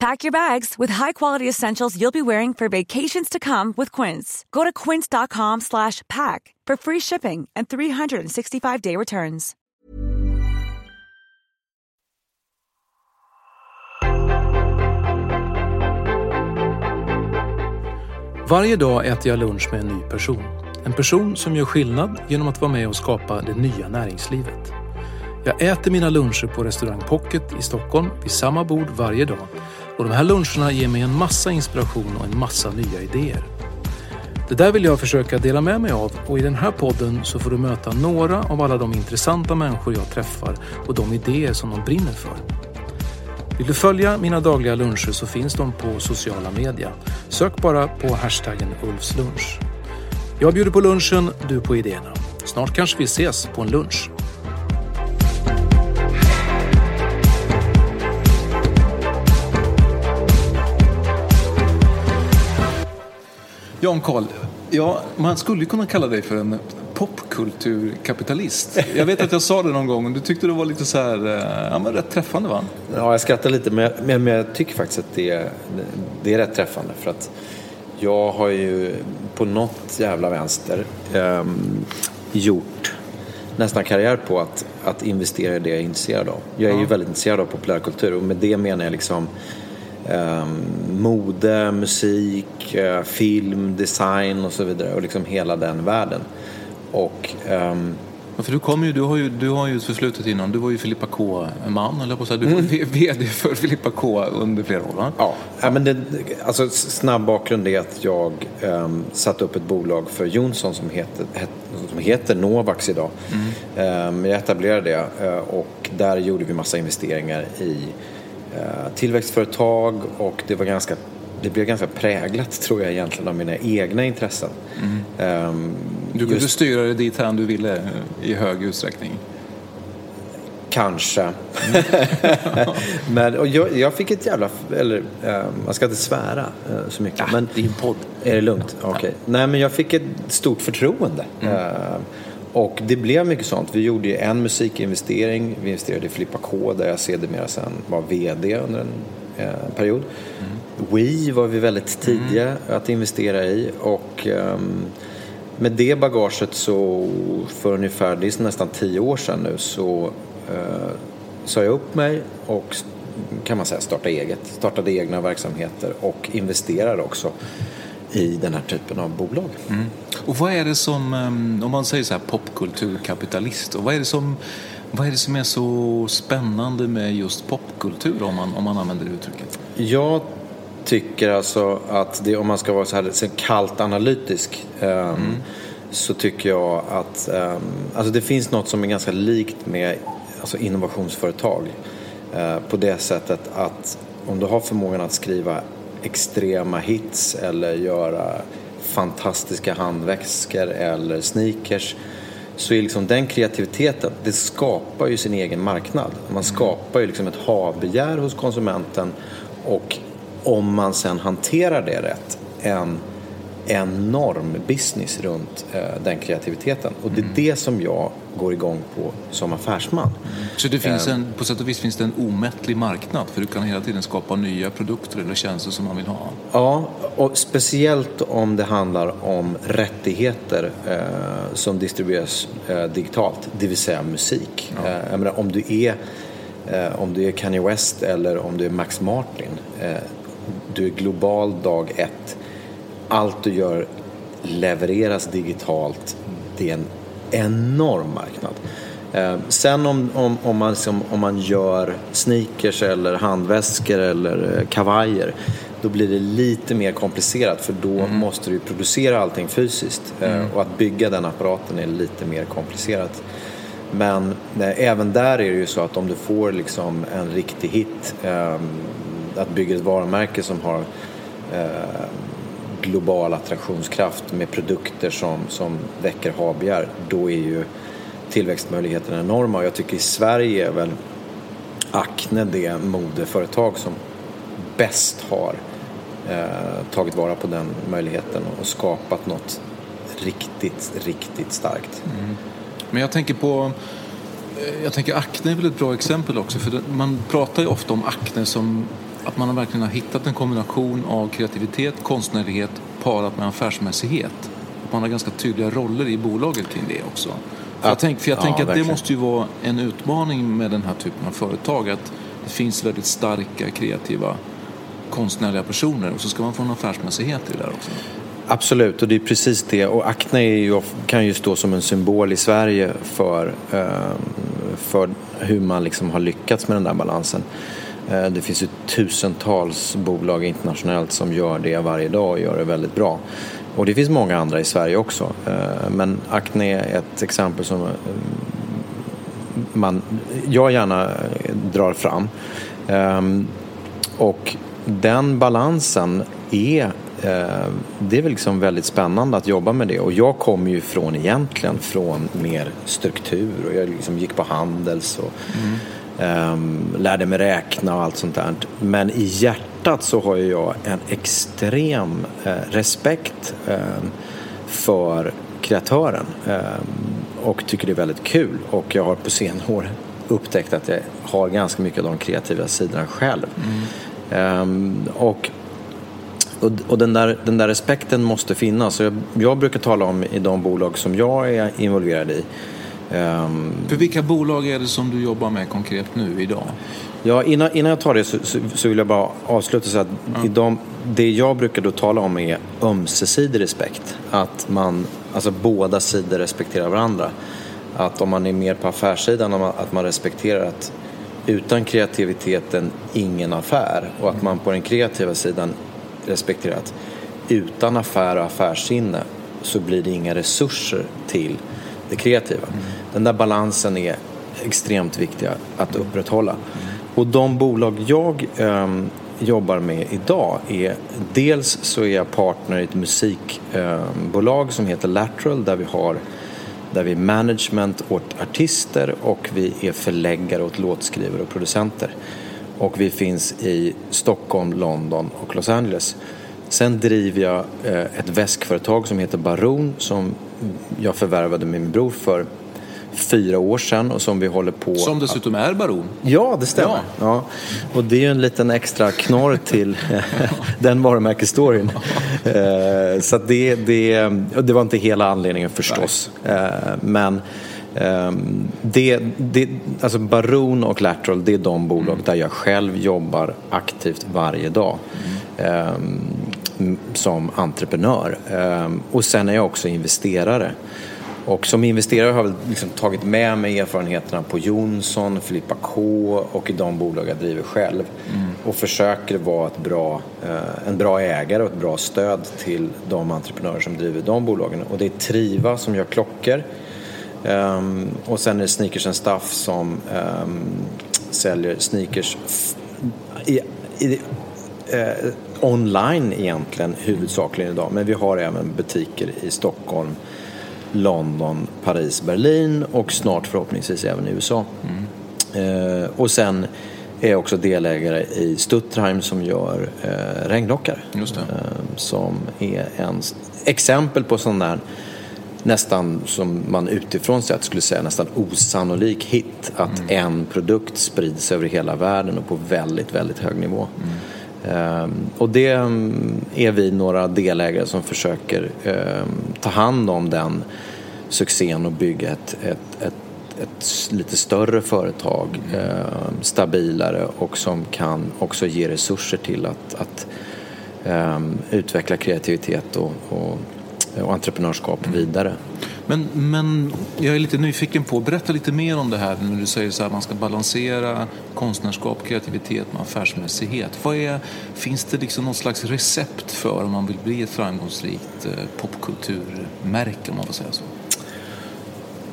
Pack your bags with high-quality essentials you'll be wearing for vacations to come with Quince. Go to quince.com/pack for free shipping and 365-day returns. Varje dag äter jag lunch med en ny person. En person som gör skillnad genom att vara med och skapa det nya näringslivet. Jag äter mina luncher på restaurang Pocket i Stockholm vid samma bord varje dag. Och de här luncherna ger mig en massa inspiration och en massa nya idéer. Det där vill jag försöka dela med mig av och i den här podden så får du möta några av alla de intressanta människor jag träffar och de idéer som de brinner för. Vill du följa mina dagliga luncher så finns de på sociala media. Sök bara på hashtaggen Ulfslunch. Jag bjuder på lunchen, du på idéerna. Snart kanske vi ses på en lunch. Jan Karl, ja, man skulle kunna kalla dig för en popkulturkapitalist. Jag vet att jag sa det någon gång och du tyckte det var lite så här, eh, ja men rätt träffande va? Ja, jag skrattar lite men, men, men jag tycker faktiskt att det är, det är rätt träffande för att jag har ju på något jävla vänster eh, gjort nästan karriär på att, att investera i det jag är intresserad av. Jag är ja. ju väldigt intresserad av populärkultur och med det menar jag liksom Um, mode, musik, uh, film, design och så vidare och liksom hela den världen. Och Ja, för du, kom ju, du, har ju, du har ju ett förflutet innan. Du var ju Filippa K-man, eller på så Du var mm. VD för Filippa K under flera år, va? Ja, ja men det, alltså, snabb bakgrund är att jag um, satte upp ett bolag för Jonsson som heter, het, som heter Novax idag. Mm. Um, jag etablerade det uh, och där gjorde vi massa investeringar i tillväxtföretag och det var ganska det blev ganska präglat tror jag egentligen av mina egna intressen. Mm. Um, du kunde just... styra det dit du ville i hög utsträckning? Kanske. Mm. men och jag, jag, fick ett jävla... Eller, uh, man ska inte svära uh, så mycket. Ja, men, det är en podd. Är det lugnt? Okej. Okay. Ja. Nej, men jag fick ett stort förtroende. Mm. Uh, och det blev mycket sånt. Vi gjorde en musikinvestering. Vi investerade i Filippa K där jag sedermera sen var VD under en period. Mm. Wii var vi väldigt tidiga mm. att investera i och um, med det bagaget så för ungefär, det är nästan tio år sedan nu, så uh, sa jag upp mig och kan man säga starta eget. Startade egna verksamheter och investerade också i den här typen av bolag. Mm. Och vad är det som, ehm, om man säger så här popkulturkapitalist, vad är det som vad är det som är så spännande med just popkultur om man, om man använder det uttrycket? Jag tycker alltså att det, om man ska vara så här så kallt analytisk um, mm. så tycker jag att um, alltså det finns något som är ganska likt med alltså innovationsföretag uh, på det sättet att om du har förmågan att skriva extrema hits eller göra fantastiska handväskor eller sneakers så är liksom den kreativiteten, det skapar ju sin egen marknad. Man mm. skapar ju liksom ett havbegär hos konsumenten och om man sen hanterar det rätt, en enorm business runt eh, den kreativiteten. Och det är mm. det som jag går igång på som affärsman. Så det finns eh. en, på sätt och vis finns det en omättlig marknad för du kan hela tiden skapa nya produkter eller tjänster som man vill ha? Ja, och speciellt om det handlar om rättigheter eh, som distribueras eh, digitalt, det vill säga musik. Ja. Eh, menar, om du är eh, om du är Kanye West eller om du är Max Martin du är global dag ett. Allt du gör levereras digitalt. Det är en enorm marknad. Eh, sen om, om, om, man, liksom, om man gör sneakers eller handväskor eller eh, kavajer då blir det lite mer komplicerat för då mm. måste du producera allting fysiskt. Eh, mm. Och att bygga den apparaten är lite mer komplicerat. Men eh, även där är det ju så att om du får liksom en riktig hit, eh, att bygga ett varumärke som har eh, global attraktionskraft med produkter som, som väcker habegär, då är ju tillväxtmöjligheterna enorma. Och jag tycker i Sverige är väl Acne det modeföretag som bäst har eh, tagit vara på den möjligheten och skapat något riktigt, riktigt starkt. Mm. Men jag tänker på eh, jag tänker Acne är väl ett bra exempel också för man pratar ju ofta om Acne som att man verkligen har hittat en kombination av kreativitet, konstnärlighet parat med affärsmässighet. Man har ganska tydliga roller i bolaget kring det också. För jag, tänk, för jag ja, tänker att verkligen. det måste ju vara en utmaning med den här typen av företag. Att det finns väldigt starka kreativa konstnärliga personer och så ska man få en affärsmässighet i det där också. Absolut, och det är precis det. Och Acne ju, kan ju stå som en symbol i Sverige för, eh, för hur man liksom har lyckats med den där balansen. Eh, det finns ju tusentals bolag internationellt som gör det varje dag och gör det väldigt bra. Och det finns många andra i Sverige också. Eh, men Acne är ett exempel som eh, man, jag gärna drar fram. Och den balansen är det är väl liksom väldigt spännande att jobba med det och jag kommer ju från egentligen från mer struktur och jag liksom gick på Handels och mm um, lärde mig räkna och allt sånt där. Men i hjärtat så har jag en extrem uh, respekt um, för kreatören um, och tycker det är väldigt kul och jag har på senare år upptäckt att jag har ganska mycket av de kreativa sidorna själv. Mm. Och och, och den, där, den där respekten måste finnas. Jag, jag brukar tala om i de bolag som jag är involverad i. Um, För vilka bolag är det som du jobbar med konkret nu idag? Ja, innan, innan jag tar det så, så, så vill jag bara avsluta så att ja. i de, det jag brukar då tala om är ömsesidig respekt. Att man, alltså båda sidor respekterar varandra. Att om man är mer på affärssidan, att man respekterar att utan kreativiteten ingen affär och att man på den kreativa sidan respekterar att utan affär och affärssinne så blir det inga resurser till det kreativa. Mm. Den där balansen är extremt viktig att upprätthålla. Mm. Och de bolag jag eh, jobbar med idag är dels så är jag partner i ett musikbolag ehm, eh, som heter Lateral där vi har där vi är management åt artister och vi är förläggare åt låtskrivare och producenter. Och vi finns i Stockholm, London och Los Angeles. Sen driver jag eh, ett väskföretag som heter Baron som jag förvärvade med min bror för fyra år sedan och som vi håller på... Som dessutom är baron. Ja, det stämmer. Ja. ja. Och det är ju en liten extra knorr till den varumärkesstoryn. Eh, så det, det, det var inte hela anledningen förstås. Nej. Eh, men ehm, det, det, alltså Baron och Lateral, det är de bolag där jag själv jobbar aktivt varje dag. Mm. Ehm, som entreprenör. Ehm, och sen är jag också investerare. Och som investerare har jag liksom tagit med mig erfarenheterna på Jonsson, Filippa K och i de bolag jag driver själv. Mm. Och försöker vara ett bra, eh, en bra ägare och ett bra stöd till de entreprenörer som driver de bolagen. Och det är Triva som gör klockor. Um, och sen är det Sneakers and Stuff som um, säljer sneakers i, i, uh, online egentligen huvudsakligen idag. Men vi har även butiker i Stockholm, London, Paris, Berlin och snart förhoppningsvis även i USA. Mm. Eh, och sen är också delägare i Stuttheim som gör eh, regnrockar. Eh, som är en exempel på sån där nästan som man utifrån sett skulle säga nästan osannolik hit. Att mm. en produkt sprids över hela världen och på väldigt, väldigt hög nivå. Mm. Ehm, och det mm, är vi några delägare som försöker ehm, ta hand om den succén och bygga ett, ett, ett, ett lite större företag, ehm, stabilare och som kan också ge resurser till att, att utveckla kreativitet och, och, och entreprenörskap vidare. Men, men jag är lite nyfiken på, berätta lite mer om det här när du säger så här, man ska balansera konstnärskap, kreativitet med affärsmässighet. Vad är, finns det liksom något slags recept för om man vill bli ett framgångsrikt eh, popkulturmärke om man får säga så?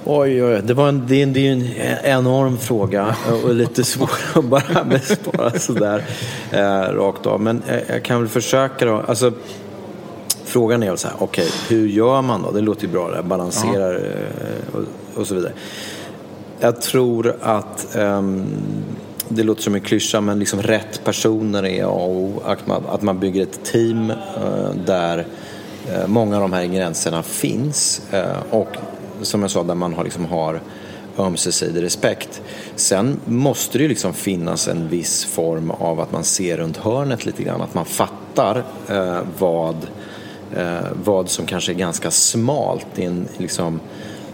Oj, oj, det, var en, det, är, det är en enorm fråga och lite svår att bara besvara sådär eh, rakt av. Men eh, jag kan väl försöka då. Alltså, frågan är så här, okej, okay, hur gör man då? Det låter ju bra, det balanserar eh, och, och, så vidare. Jag tror att um, det låter som en klyscha, men liksom rätt personer är A och O. Att man, att man bygger ett team uh, där uh, många av de här ingredienserna finns. Uh, och som jag sa, där man har, liksom har ömsesidig respekt. Sen måste det ju liksom finnas en viss form av att man ser runt hörnet lite grann. Att man fattar eh, vad, vad som kanske är ganska smalt i en, liksom,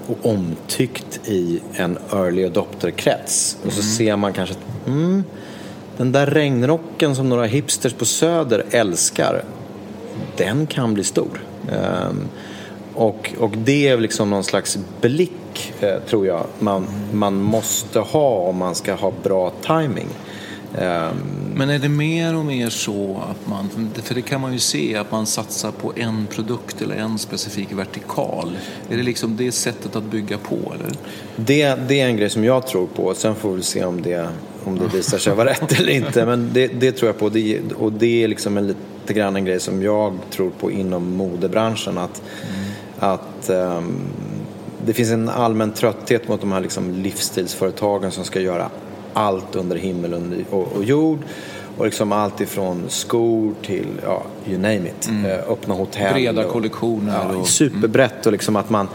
och omtyckt i en early adopter-krets. Och så mm. ser man kanske att mm, den där regnrocken som några hipsters på Söder älskar, den kan bli stor. Um, och, och det är liksom någon slags blick, eh, tror jag, man, man måste ha om man ska ha bra timing. Um, Men är det mer och mer så att man, för det kan man ju se, att man satsar på en produkt eller en specifik vertikal. Är det liksom det sättet att bygga på eller? Det, det är en grej som jag tror på, sen får vi se om det, om det visar sig vara rätt eller inte. Men det, det tror jag på det, och det är liksom en lite grann en grej som jag tror på inom modebranschen. Att mm att um, det finns en allmän trötthet mot de här liksom livsstilsföretagen som ska göra allt under himmel och, jord. Och liksom allt ifrån skor till, ja, you name it. Mm. Uh, öppna hotell. Breda och, kollektioner. Ja, och, superbrett och liksom att man,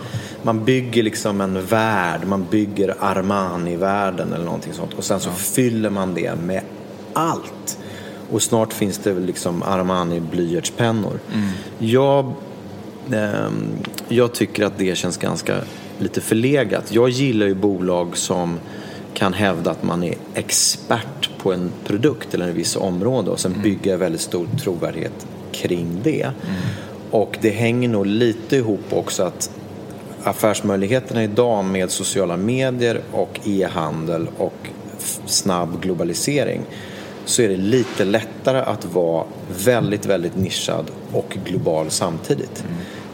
man bygger liksom en värld. Man bygger Armani-världen eller någonting sånt. Och sen så ja. fyller man det med allt. Och snart finns det liksom Armani blyertspennor. Mm. Jag Ehm, jag tycker att det känns ganska lite förlegat. Jag gillar ju bolag som kan hävda att man är expert på en produkt eller en viss område och sen mm. bygga väldigt stor trovärdighet kring det. Mm. Och det hänger nog lite ihop också att affärsmöjligheterna idag med sociala medier och e-handel och snabb globalisering så är det lite lättare att vara väldigt, väldigt nischad och global samtidigt.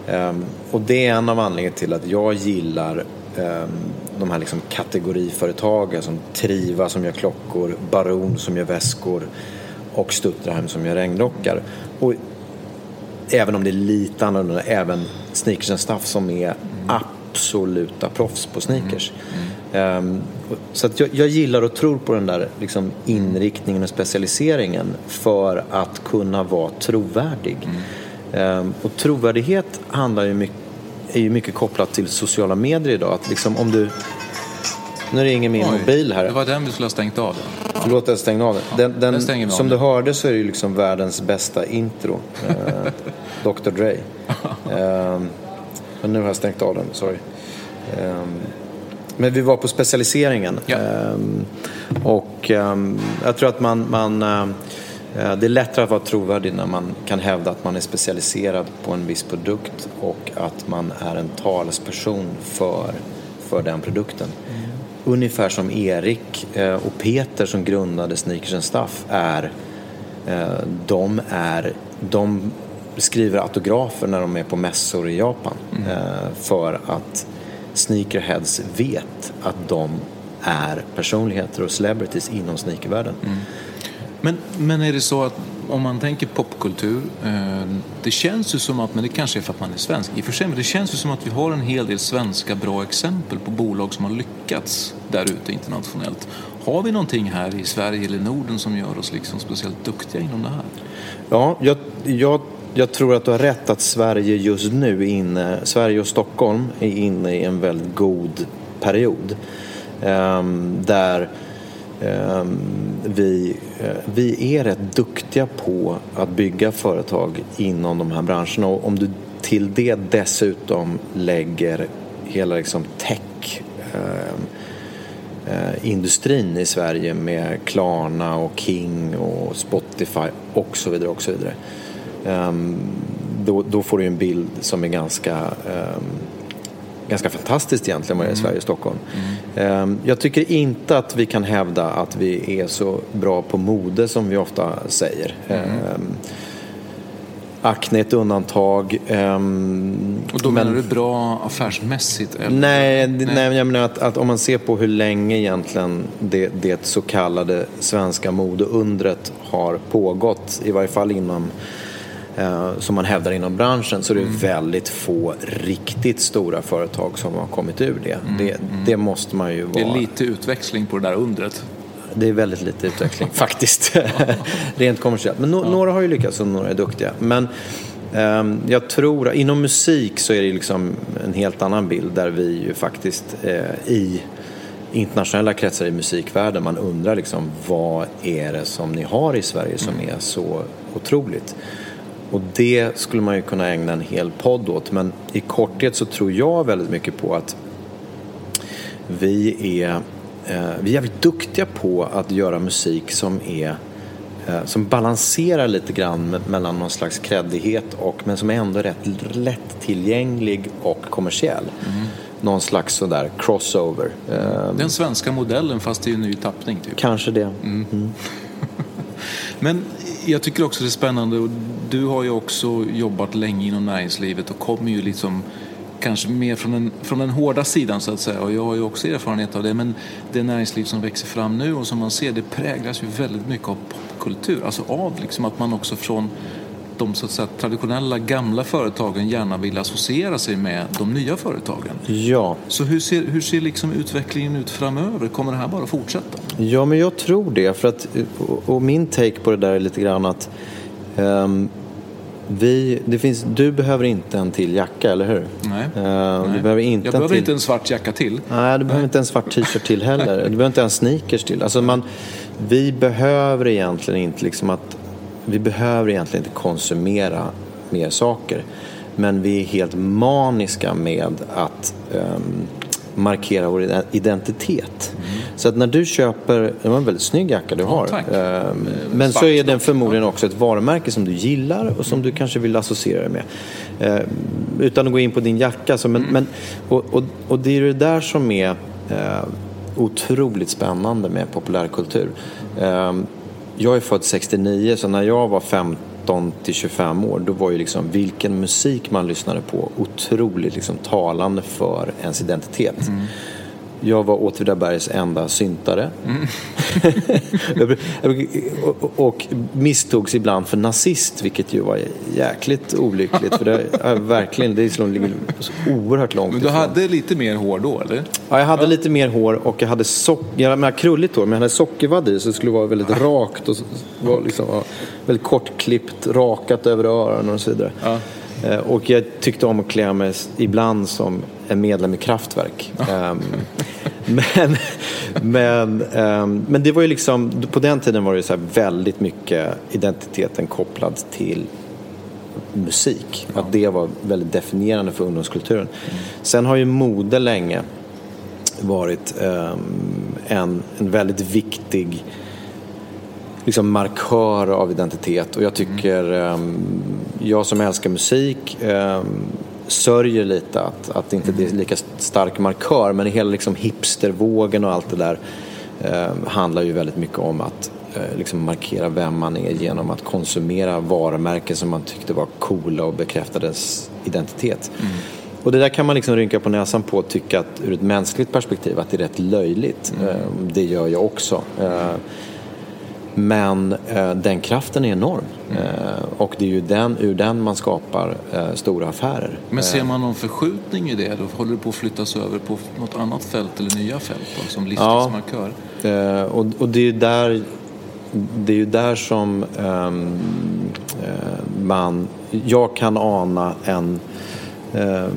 Mm. Um, och det är en av anledningarna till att jag gillar um, de här liksom kategoriföretagen som Triva som gör klockor, Baron som gör väskor och Stutterheim som gör regnrockar. Och även om det är lite annorlunda, även Sneakers Stuff som är absoluta proffs på sneakers. Mm. Mm. Um, så jag, jag, gillar och tror på den där liksom, inriktningen och specialiseringen för att kunna vara trovärdig. Ehm, och trovärdighet handlar ju mycket, är ju mycket kopplat till sociala medier idag. Att liksom om du... Nu ringer min Oj, mobil här. Det var den du skulle ha stängt av. Förlåt, jag stängde av den. den, den som du hörde så är det ju liksom världens bästa intro. eh, Dr Dre. Eh, men nu har jag stängt av den, sorry. Eh, men vi var på specialiseringen. Ja. Ehm, och ehm, jag tror att man, man Eh, det är lättare att vara trovärdig när man kan hävda att man är specialiserad på en viss produkt och att man är en talesperson för, för den produkten. Mm. Ungefär som Erik eh, och Peter som grundade Sneakers Stuff är, eh, de är, de skriver autografer när de är på mässor i Japan mm. för att sneakerheads vet att de är personligheter och celebrities inom sneakervärlden. Mm. Men, men är det så att om man tänker popkultur, eh, det känns ju som att, men det kanske är för att man är svensk i och för sig, men det känns ju som att vi har en hel del svenska bra exempel på bolag som har lyckats där ute internationellt. Har vi någonting här i Sverige eller Norden som gör oss liksom speciellt duktiga inom det här? Ja, jag, jag, jag tror att du har rätt att Sverige just nu är inne, Sverige och Stockholm är inne i en väldigt god period. Eh, där Ehm, vi, eh, vi är rätt duktiga på att bygga företag inom de här branscherna och om du till det dessutom lägger hela liksom tech eh, eh, industrin i Sverige med Klarna och King och Spotify och så vidare och så vidare. Ehm, då, då, får du en bild som är ganska ehm, ganska fantastiskt egentligen vad det är i Sverige och Stockholm. Mm. Jag tycker inte att vi kan hävda att vi är så bra på mode som vi ofta säger. Mm. Acne är ett undantag. Um, och då men, menar du bra affärsmässigt? Eller? Nej, nej. nej, jag menar att, att, om man ser på hur länge egentligen det, det så kallade svenska modeundret har pågått, i varje fall inom som man hävdar inom branschen så är det mm. väldigt få riktigt stora företag som har kommit ur det. Mm. Det, mm. det, måste man ju vara. Det är lite utväxling på det där undret. Det är väldigt lite utveckling faktiskt. Rent kommersiellt. Men no ja. några har ju lyckats och några är duktiga. Men um, jag tror, inom musik så är det liksom en helt annan bild där vi ju faktiskt eh, i internationella kretsar i musikvärlden, man undrar liksom vad är det som ni har i Sverige som är så otroligt? Och det skulle man ju kunna ägna en hel podd åt men i korthet så tror jag väldigt mycket på att vi är eh, vi är jävligt duktiga på att göra musik som är eh, som balanserar lite grann mellan någon slags kreddighet och men som är ändå rätt lättillgänglig och kommersiell. Mm. Någon slags sådär crossover. Eh, Den svenska modellen fast i en ny tappning. Typ. Kanske det. Mm. Mm. men jag tycker också det är spännande och du har ju också jobbat länge inom näringslivet och kommer ju liksom kanske mer från den, från den hårda sidan så att säga. Och jag har ju också erfarenhet av det. Men det näringsliv som växer fram nu och som man ser det präglas ju väldigt mycket av popkultur, alltså av liksom att man också från de så att säga, traditionella gamla företagen gärna vill associera sig med de nya företagen. Ja. Så hur ser, hur ser liksom utvecklingen ut framöver? Kommer det här bara fortsätta? Ja, men jag tror det. För att, och min take på det där är lite grann att um, vi, det finns, du behöver inte en till jacka, eller hur? Nej. Uh, du behöver inte jag behöver till... inte en svart jacka till. Nej, du behöver inte en svart t-shirt till heller. Du behöver inte en sneakers till. Alltså man, vi behöver egentligen inte liksom att vi behöver egentligen inte konsumera mer saker. Men vi är helt maniska med att um, markera vår identitet. Mm. Så att när du köper, det var en väldigt snygg jacka du har. Ja, um, men så är den förmodligen också ett varumärke som du gillar och som du kanske vill associera dig med. Uh, utan att gå in på din jacka. Så, men, mm. men, och, och, och det är det där som är uh, otroligt spännande med populärkultur. Um, jag är född 69 så när jag var 15 till 25 år då var ju liksom vilken musik man lyssnade på otroligt liksom talande för ens identitet. Mm. Jag var Åtvidabergs enda syntare. Mm. och misstogs ibland för nazist, vilket ju var jäkligt olyckligt. För det, är verkligen, det ligger oerhört långt Men du ifrån. hade lite mer hår då, eller? Ja, jag hade ja. lite mer hår och jag hade sock, jag menar, krulligt hår, men jag hade sockervadd i så det skulle vara väldigt rakt och var liksom, väldigt kortklippt, rakat över öronen och så vidare. Ja. Eh, och jag tyckte om att klä mig ibland som en medlem i Kraftwerk. um, men, men, um, men det var ju liksom, på den tiden var det så väldigt mycket identiteten kopplad till musik. Ja. Att det var väldigt definierande för ungdomskulturen. Mm. Sen har ju mode länge varit um, en, en väldigt viktig liksom markör av identitet och jag tycker, mm. jag som älskar musik sörjer lite att, att inte det är lika stark markör. Men hela liksom hipstervågen och allt det där eh, handlar ju väldigt mycket om att eh, liksom markera vem man är genom att konsumera varumärken som man tyckte var coola och bekräftades identitet. Mm. Och det där kan man liksom rynka på näsan på och tycka att ur ett mänskligt perspektiv att det är rätt löjligt. Mm. Eh, det gör jag också. Eh, men eh, den kraften är enorm. Mm. Eh, och det är ju den, ur den man skapar eh, stora affärer. Men ser man någon förskjutning i det? Då håller det på att flyttas över på något annat fält eller nya fält då, som livsstilsmarkör? Ja, eh, och, och det är ju där, det är ju där som ehm, eh, man, jag kan ana en eh,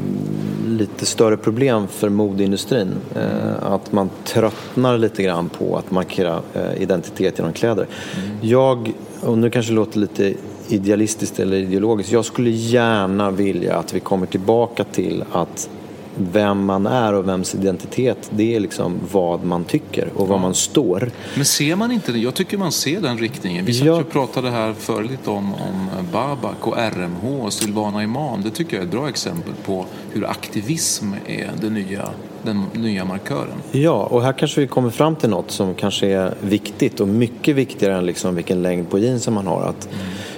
lite större problem för modeindustrin. Eh, att man tröttnar lite grann på att markera eh, identitet genom kläder. Mm. Jag, och nu kanske det låter lite idealistiskt eller ideologiskt, jag skulle gärna vilja att vi kommer tillbaka till att vem man är och vems identitet, det är liksom vad man tycker och var man står. Men ser man inte det? Jag tycker man ser den riktningen. Vi satt Ja. och pratade här förr lite om, om Babak och RMH och Silvana Imam. Det tycker jag är ett bra exempel på hur aktivism är den nya, den nya markören. Ja, och här kanske vi kommer fram till något som kanske är viktigt och mycket viktigare än liksom vilken längd på jeansen man har. Att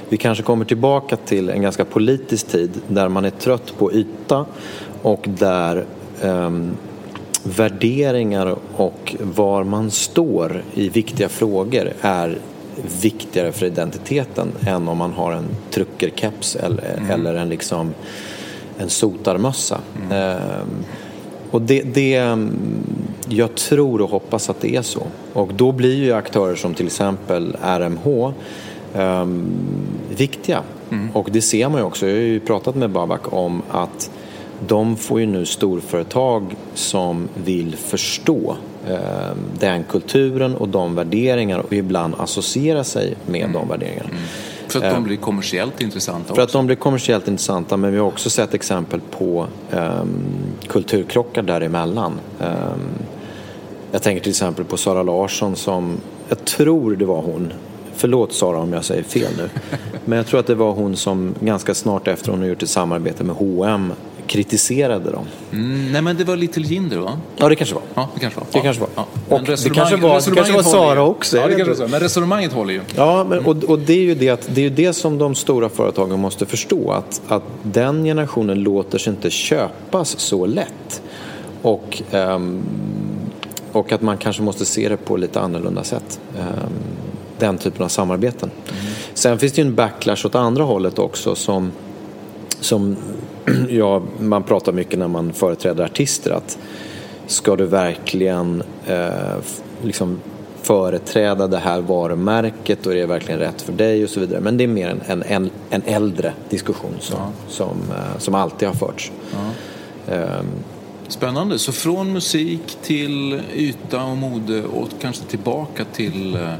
Vi kanske kommer tillbaka till en ganska politisk tid där man är trött på yta och där ehm, värderingar och var man står i viktiga frågor är viktigare för identiteten än om man har en truckerkeps eller, eller en, liksom, en sotarmössa. Ehm, och det, det, mm, jag tror och hoppas att det är så. Och då blir ju aktörer som till exempel RMH ehm, viktiga. Och det ser man ju också. Jag har ju pratat med Babak om att de får ju nu storföretag som vill förstå eh, den kulturen och de värderingar och ibland associera sig med de värderingarna. För att de blir kommersiellt intressanta För att de blir kommersiellt intressanta men vi har också sett exempel på um, kulturkrockar däremellan. Um, jag tänker till exempel på Sara Larsson som, jag tror det var hon, förlåt Sara om jag säger fel nu, men jag tror att det var hon som ganska snart efter hon har gjort ett samarbete med H&M kritiserade dem. Mm, nej men det var Little Jinder va? Ja det kanske var. Ja, det kanske var. Det kanske var. Ja. Och det kanske var- det kanske var Sara också, Ja, det kanske så. Men resonemanget håller ju. Ja, men, och, och det är ju det, att, det, är ju det som de stora företagen måste förstå. Att, att den generationen låter sig inte köpas så lätt. Och, ehm, och att man kanske måste se det på lite annorlunda sätt. Ehm, den typen av samarbeten. Sen finns det ju en backlash åt andra hållet också som, som ja, man pratar mycket när man företräder artister. att Ska du verkligen eh, liksom företräda det här varumärket och är det verkligen rätt för dig och så vidare. Men det är mer en, en, en, äldre diskussion som, som, eh, som alltid har förts. Ehm, Spännande. Så från musik till yta och mode och kanske tillbaka till eh,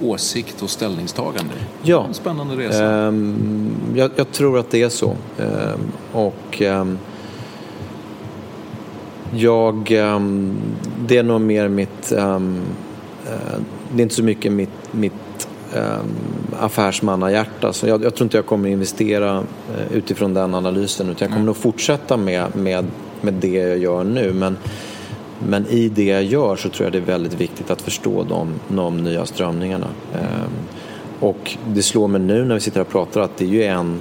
åsikt och ställningstagande. Ja. En spännande resa. Ehm, jag, jag tror att det är så. Ehm, och ehm, jag, det är nog mer mitt, eh, det är inte så mycket mitt, mitt um, affärsmannahjärta. Så jag, jag tror inte jag kommer investera eh, utifrån den analysen utan jag kommer nog fortsätta med, med, med det jag gör nu. Men, men i det jag gör så tror jag det är väldigt viktigt att förstå de, de nya strömningarna. Ehm, och det slår mig nu när vi sitter här och pratar att det är ju en,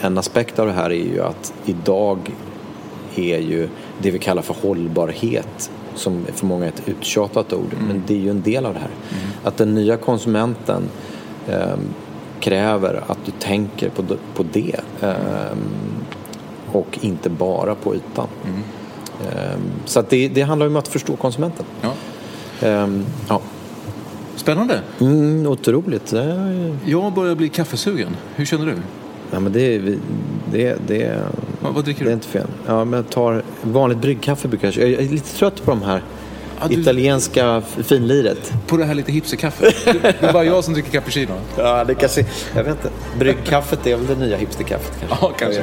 en aspekt av det här är ju att idag är ju det vi kallar för hållbarhet som för många är ett uttjatat ord, men det är ju en del av det här. Att den nya konsumenten ehm, kräver att du tänker på, på det ehm, och inte bara på ytan. Ehm, så att det, det handlar om att förstå konsumenten. Ja. Ehm, ja. Spännande. Mm, otroligt. Är, Jag börjar bli kaffesugen. Hur känner du? ja, men det, är- det, det, Vad, vad dricker det är du? inte fel. Ja, men jag tar vanligt bryggkaffe brukar jag. Jag är lite trött på de här Ja, du- italienska finliret. På det här lite hipsterkaffet. Det är bara jag som dricker cappuccino. Ja, det kanske... Jag vet inte. Bryggkaffet är väl det nya hipsterkaffet kanske? Ja, kanske.